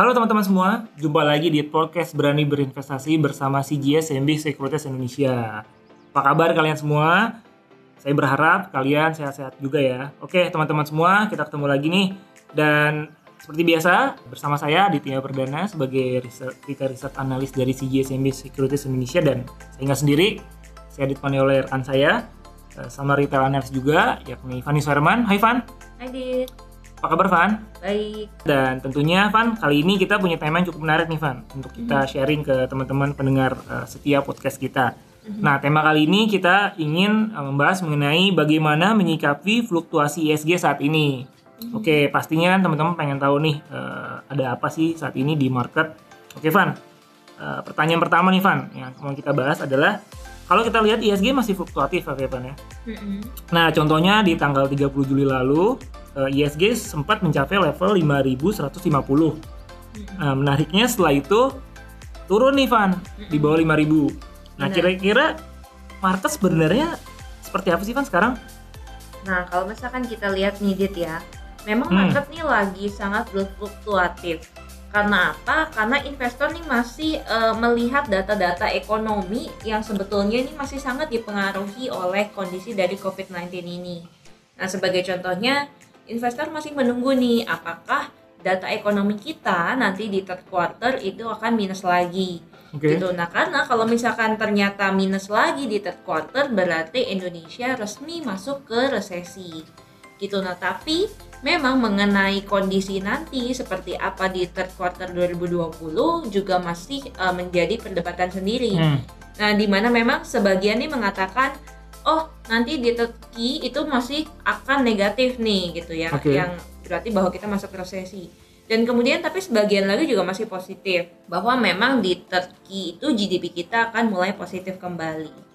Halo teman-teman semua, jumpa lagi di podcast Berani Berinvestasi bersama CGS CMB Sekuritas Indonesia. Apa kabar kalian semua? Saya berharap kalian sehat-sehat juga ya. Oke teman-teman semua, kita ketemu lagi nih. Dan seperti biasa, bersama saya Ditya Perdana sebagai riset, riset analis dari CGS CMB Sekuritas Indonesia dan saya nggak sendiri, saya ditemani oleh rekan saya, eh, sama retail analis juga, yakni Fanny Suherman. Hai Van. Hai Dit, Apa kabar Van? baik. Dan tentunya Van, kali ini kita punya tema yang cukup menarik nih Van untuk kita sharing ke teman-teman pendengar uh, setiap podcast kita. Nah, tema kali ini kita ingin uh, membahas mengenai bagaimana menyikapi fluktuasi ISG saat ini. Oke, pastinya kan teman-teman pengen tahu nih uh, ada apa sih saat ini di market. Oke, Van. Uh, pertanyaan pertama nih Van yang mau kita bahas adalah kalau kita lihat ISG masih fluktuatif oke Van ya. Mm-mm. Nah, contohnya di tanggal 30 Juli lalu, ISG sempat mencapai level 5150. Nah, menariknya setelah itu turun nih Van di bawah 5000. Nah, kira-kira market sebenarnya seperti apa sih Van sekarang? Nah, kalau misalkan kita lihat nih Dit ya, memang Hmm. market nih lagi sangat berfluktuatif. Karena apa? Karena investor nih masih eh, melihat data-data ekonomi yang sebetulnya ini masih sangat dipengaruhi oleh kondisi dari COVID-19 ini. Nah, sebagai contohnya, investor masih menunggu nih apakah data ekonomi kita nanti di third quarter itu akan minus lagi. Oke. gitu. Nah, karena kalau misalkan ternyata minus lagi di third quarter berarti Indonesia resmi masuk ke resesi. Gitu. Nah, tapi memang mengenai kondisi nanti seperti apa di third quarter 2020 juga masih eh, menjadi perdebatan sendiri. Hmm. Nah, di mana memang sebagian nih mengatakan oh, nanti di Turki itu masih akan negatif nih gitu ya. Oke. Yang berarti bahwa kita masuk resesi. Dan kemudian tapi sebagian lagi juga masih positif bahwa memang di Turki itu GDP kita akan mulai positif kembali.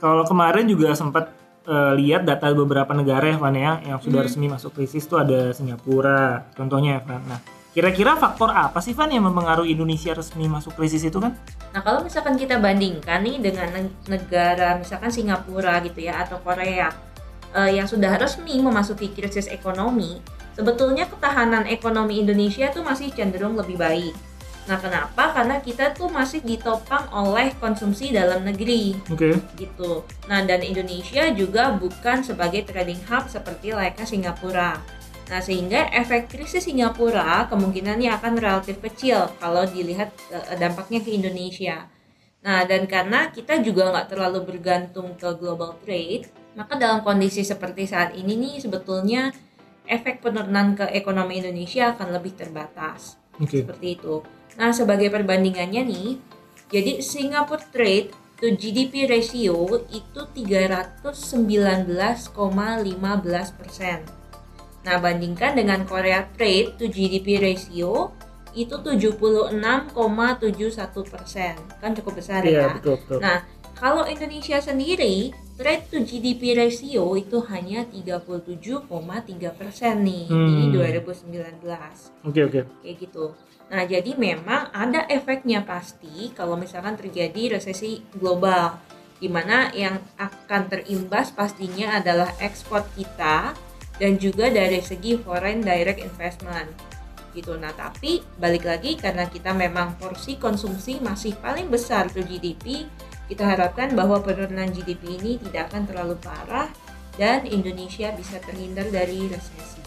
Kalau kemarin juga sempat eh, lihat data beberapa negara ya Van ya yang sudah Hmm. resmi masuk krisis itu ada Singapura contohnya ya Van. Nah, kira-kira faktor apa sih Van yang mempengaruhi Indonesia resmi masuk krisis itu kan? Nah, kalau misalkan kita bandingkan nih dengan neg- negara misalkan Singapura gitu ya atau Korea eh, yang sudah resmi memasuki krisis ekonomi, sebetulnya ketahanan ekonomi Indonesia tuh masih cenderung lebih baik. Nah, kenapa? Karena kita tuh masih ditopang oleh konsumsi dalam negeri Oke. gitu. Nah, dan Indonesia juga bukan sebagai trading hub seperti layaknya Singapura. Nah, sehingga efek krisis Singapura kemungkinannya akan relatif kecil kalau dilihat eh, dampaknya ke Indonesia. Nah, dan karena kita juga nggak terlalu bergantung ke global trade, maka dalam kondisi seperti saat ini nih sebetulnya efek penurunan ke ekonomi Indonesia akan lebih terbatas Oke. seperti itu. Nah, sebagai perbandingannya nih, jadi Singapore Trade to GDP ratio itu 319,15 persen. Nah, bandingkan dengan Korea Trade to GDP ratio itu 76,71 persen, kan cukup besar Iya, ya. betul betul. Nah, kalau Indonesia sendiri, trade to GDP ratio itu hanya 37,3 persen nih di Hmm. 2019 Oke oke. kayak gitu. Nah, jadi memang ada efeknya pasti kalau misalkan terjadi resesi global, di mana yang akan terimbas pastinya adalah ekspor kita dan juga dari segi foreign direct investment gitu. Nah, tapi balik lagi karena kita memang porsi konsumsi masih paling besar ke GDP, kita harapkan bahwa penurunan GDP ini tidak akan terlalu parah dan Indonesia bisa terhindar dari resesi.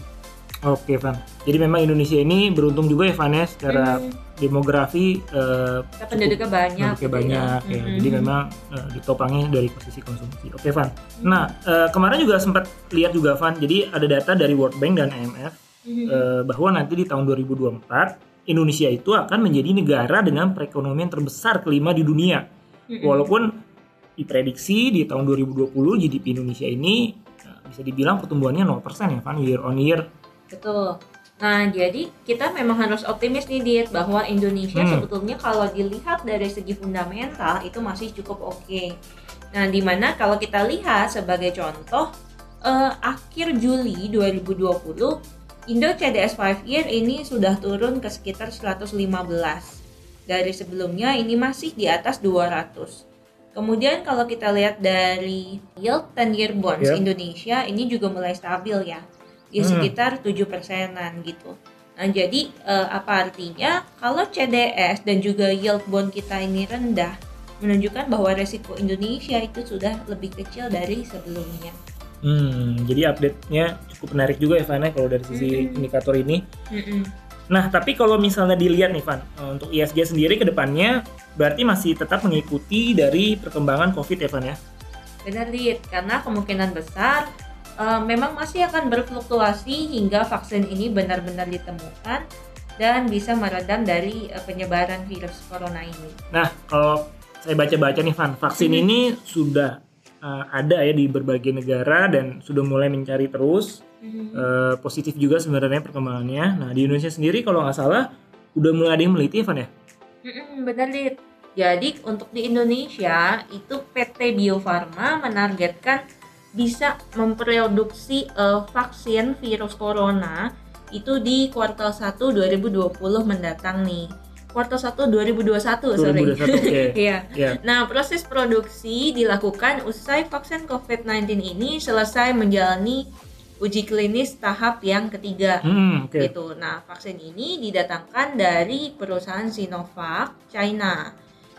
Oke Van. Jadi memang Indonesia ini beruntung juga ya Van ya secara Hmm. demografi eh, Kita penduduknya banyak. penduduknya gitu banyak ya. Mhm. Jadi memang eh, ditopangnya dari posisi konsumsi. Oke Van. Nah eh, kemarin juga sempat lihat juga Van. Jadi ada data dari World Bank dan IMF Mhm. eh, bahwa nanti di tahun 2024 Indonesia itu akan menjadi negara dengan perekonomian terbesar kelima di dunia. Mhm. Walaupun diprediksi di tahun 2020 GDP Indonesia ini bisa dibilang pertumbuhannya 0% ya Van year on year. Betul. Nah, jadi kita memang harus optimis nih Dit bahwa Indonesia Hmm. sebetulnya kalau dilihat dari segi fundamental itu masih cukup oke. Nah, di mana kalau kita lihat sebagai contoh eh, akhir Juli 2020 Indo CDS 5 year ini sudah turun ke sekitar 115. Dari sebelumnya ini masih di atas 200. Kemudian kalau kita lihat dari yield 10 year bonds Yep. Indonesia ini juga mulai stabil ya di Hmm. sekitar 7 persenan gitu. Nah jadi eh, apa artinya kalau CDS dan juga yield bond kita ini rendah menunjukkan bahwa resiko Indonesia itu sudah lebih kecil dari sebelumnya. Hmm, jadi update-nya cukup menarik juga ya Van ya kalau dari sisi Mm-mm. indikator ini. Mm-mm. Nah, tapi kalau misalnya dilihat nih Van, eh, untuk ISG sendiri ke depannya berarti masih tetap mengikuti dari perkembangan COVID ya Van ya? Benar Dit, karena kemungkinan besar eh, memang masih akan berfluktuasi hingga vaksin ini benar-benar ditemukan dan bisa meredam dari eh, penyebaran virus corona ini. Nah, kalau saya baca-baca nih Van, vaksin Mhm. ini sudah eh, ada ya di berbagai negara dan sudah mulai mencari terus. Eh, positif juga sebenarnya perkembangannya. Nah, di Indonesia sendiri kalau nggak salah udah mulai ada yang meliti Van ya? Mm-mm, benar Dit. Jadi untuk di Indonesia itu PT Bio Farma menargetkan bisa memproduksi eh, vaksin virus corona itu di kuartal 1 2020 mendatang nih. Kuartal 1 2021 sorry. 2021, oke. Iya. Ya. Nah, proses produksi dilakukan usai vaksin COVID-19 ini selesai menjalani uji klinis tahap yang ketiga Hmm, oke. gitu. Nah, vaksin ini didatangkan dari perusahaan Sinovac China.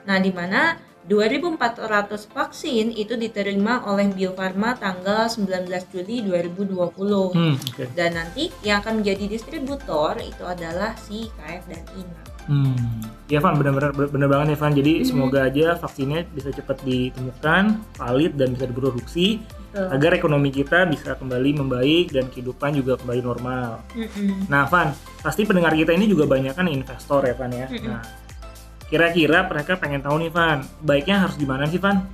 Nah, di mana 2.400 vaksin itu diterima oleh Bio Farma tanggal 19 Juli 2020. Hmm, oke. Dan nanti yang akan menjadi distributor itu adalah si KF dan INA. Hmm. Ya Van, benar-benar benar banget ya Van. Jadi Mhm. semoga aja vaksinnya bisa cepat ditemukan, valid dan bisa diproduksi Betul. agar ekonomi kita bisa kembali membaik dan kehidupan juga kembali normal. Mm-mm. Nah, Van, pasti pendengar kita ini juga banyak kan investor ya, Van ya. Mm-mm. Nah, kira-kira mereka pengen tahu nih, Van, baiknya harus gimana sih, Van?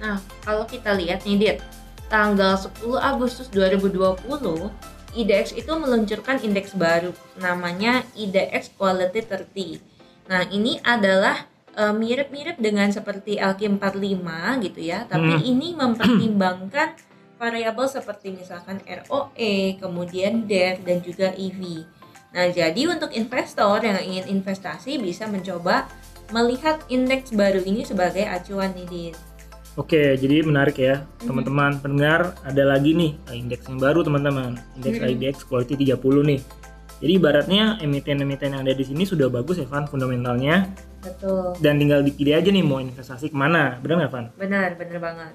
Nah, kalau kita lihat nih, Dit, tanggal 10 Agustus 2020, IDX itu meluncurkan indeks baru, namanya IDX Quality 30. Nah, ini adalah eh, mirip-mirip dengan seperti LQ 45 gitu ya, tapi Hmm. ini mempertimbangkan variabel seperti misalkan ROE, kemudian DER, dan juga EV. Nah, jadi untuk investor yang ingin investasi bisa mencoba melihat indeks baru ini sebagai acuan nih, Dit. Oke, jadi menarik ya, Mhm. teman-teman pendengar. Ada lagi nih eh, indeks yang baru, teman-teman. Indeks Mhm. IDX Quality 30 nih. Jadi ibaratnya emiten-emiten yang ada di sini sudah bagus ya, Van, fundamentalnya. Betul. Dan tinggal dipilih aja nih mau investasi ke mana, benar nggak, Van? Benar, benar banget.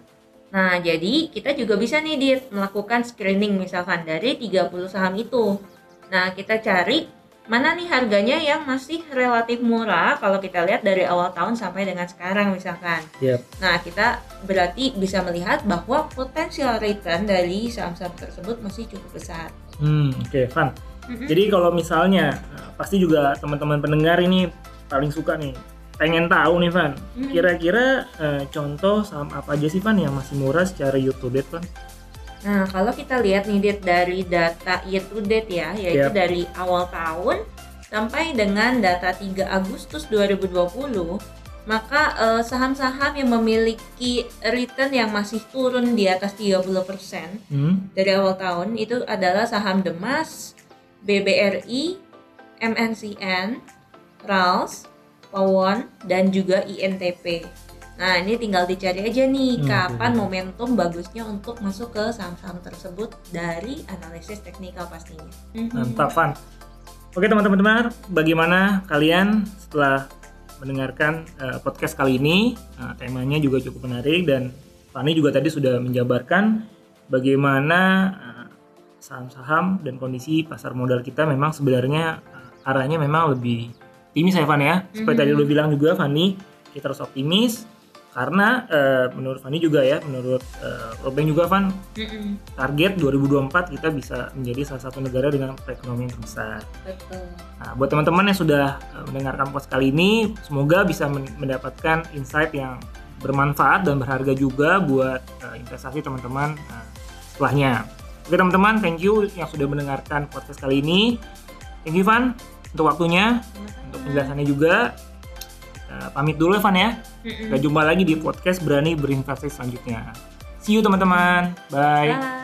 Nah, jadi kita juga bisa nih Dit melakukan screening misalkan dari 30 saham itu. Nah, kita cari mana nih harganya yang masih relatif murah kalau kita lihat dari awal tahun sampai dengan sekarang misalkan. Yep. Nah, kita berarti bisa melihat bahwa potensial return dari saham-saham tersebut masih cukup besar. Hmm, oke, Van. Mm-mm. Jadi kalau misalnya eh, pasti juga teman-teman pendengar ini paling suka nih pengen tahu nih Van, kira-kira eh, contoh saham apa aja sih Van yang masih murah secara year to date Van? Nah, kalau kita lihat nih Dit, dari data year to date ya, yaitu Yap. dari awal tahun sampai dengan data 3 Agustus 2020, maka eh, saham-saham yang memiliki return yang masih turun di atas 30% Hmm, dari awal tahun itu adalah saham Demas, BBRI, MNCN, RALS, Pawon, dan juga INTP. Nah, ini tinggal dicari aja nih Hmm, kapan oke. momentum bagusnya untuk masuk ke saham-saham tersebut dari analisis teknikal pastinya. Mantap Van. Oke teman-teman bagaimana kalian setelah mendengarkan eh, podcast kali ini? Nah, temanya juga cukup menarik dan Fani juga tadi sudah menjabarkan bagaimana eh, saham-saham dan kondisi pasar modal kita memang sebenarnya eh, arahnya memang lebih optimis ya Van ya. Seperti Mhm. tadi lu bilang juga Fani, kita harus optimis karena eh, menurut Fani juga ya, menurut eh, Robeng juga Van, Mhm, target 2024 kita bisa menjadi salah satu negara dengan perekonomian terbesar. betul. Nah, buat teman-teman yang sudah eh, mendengarkan podcast kali ini, semoga bisa men- mendapatkan insight yang bermanfaat dan berharga juga buat eh, investasi teman-teman eh, setelahnya. Oke teman-teman, thank you yang sudah mendengarkan podcast kali ini. Thank you Van untuk waktunya, untuk penjelasannya juga. Kita pamit dulu ya Van ya. Mm-mm. Kita jumpa lagi di podcast Berani Berinvestasi selanjutnya. See you teman-teman. Bye. Bye.